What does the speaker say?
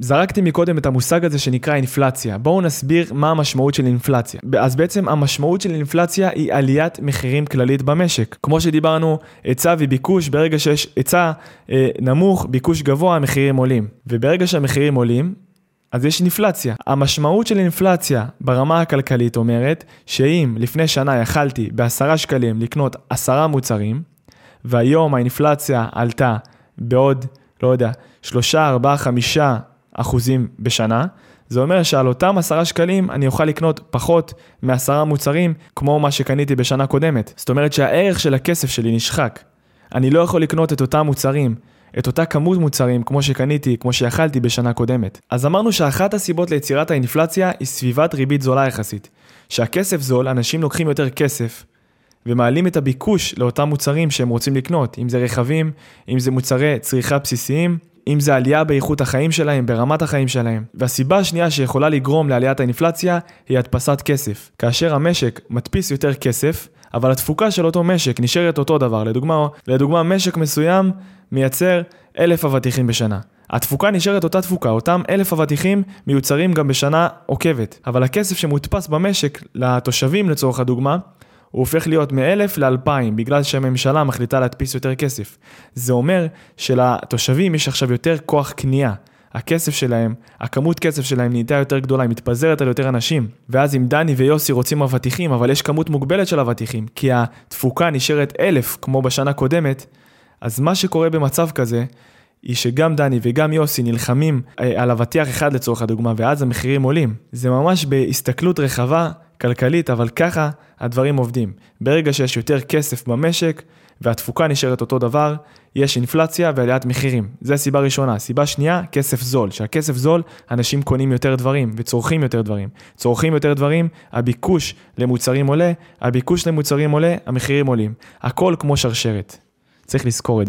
זרקתי מקודם את המושג הזה שנקרא אינפלציה. בואו נסביר מה המשמעות של אינפלציה. אז בעצם המשמעות של אינפלציה היא עליית מחירים כללית במשק. כמו שדיברנו, היצע וביקוש, ברגע שיש היצע אה, נמוך, ביקוש גבוה, המחירים עולים. וברגע שהמחירים עולים, אז יש אינפלציה. המשמעות של אינפלציה ברמה הכלכלית אומרת שאם לפני שנה יכלתי בעשרה שקלים לקנות עשרה מוצרים, והיום האינפלציה עלתה בעוד, לא יודע, שלושה, ארבעה, חמישה אחוזים בשנה, זה אומר שעל אותם עשרה שקלים אני אוכל לקנות פחות מעשרה מוצרים כמו מה שקניתי בשנה קודמת. זאת אומרת שהערך של הכסף שלי נשחק. אני לא יכול לקנות את אותם מוצרים את אותה כמות מוצרים כמו שקניתי, כמו שיכלתי בשנה קודמת. אז אמרנו שאחת הסיבות ליצירת האינפלציה היא סביבת ריבית זולה יחסית. שהכסף זול, אנשים לוקחים יותר כסף ומעלים את הביקוש לאותם מוצרים שהם רוצים לקנות, אם זה רכבים, אם זה מוצרי צריכה בסיסיים, אם זה עלייה באיכות החיים שלהם, ברמת החיים שלהם. והסיבה השנייה שיכולה לגרום לעליית האינפלציה היא הדפסת כסף. כאשר המשק מדפיס יותר כסף, אבל התפוקה של אותו משק נשארת אותו דבר. לדוגמה, לדוגמה משק מסוים מייצר אלף אבטיחים בשנה. התפוקה נשארת אותה תפוקה, אותם אלף אבטיחים מיוצרים גם בשנה עוקבת. אבל הכסף שמודפס במשק לתושבים לצורך הדוגמה, הוא הופך להיות מ-1,000 ל-2,000, בגלל שהממשלה מחליטה להדפיס יותר כסף. זה אומר שלתושבים יש עכשיו יותר כוח קנייה. הכסף שלהם, הכמות כסף שלהם נהייתה יותר גדולה, היא מתפזרת על יותר אנשים. ואז אם דני ויוסי רוצים אבטיחים, אבל יש כמות מוגבלת של אבטיחים, כי התפוקה נשארת אלף, כמו בשנה קודמת, אז מה שקורה במצב כזה, היא שגם דני וגם יוסי נלחמים אה, על אבטיח אחד לצורך הדוגמה, ואז המחירים עולים. זה ממש בהסתכלות רחבה, כלכלית, אבל ככה הדברים עובדים. ברגע שיש יותר כסף במשק, והתפוקה נשארת אותו דבר, יש אינפלציה ועליית מחירים. זה סיבה ראשונה. סיבה שנייה, כסף זול. שהכסף זול, אנשים קונים יותר דברים וצורכים יותר דברים. צורכים יותר דברים, הביקוש למוצרים עולה, הביקוש למוצרים עולה, המחירים עולים. הכל כמו שרשרת. צריך לזכור את זה.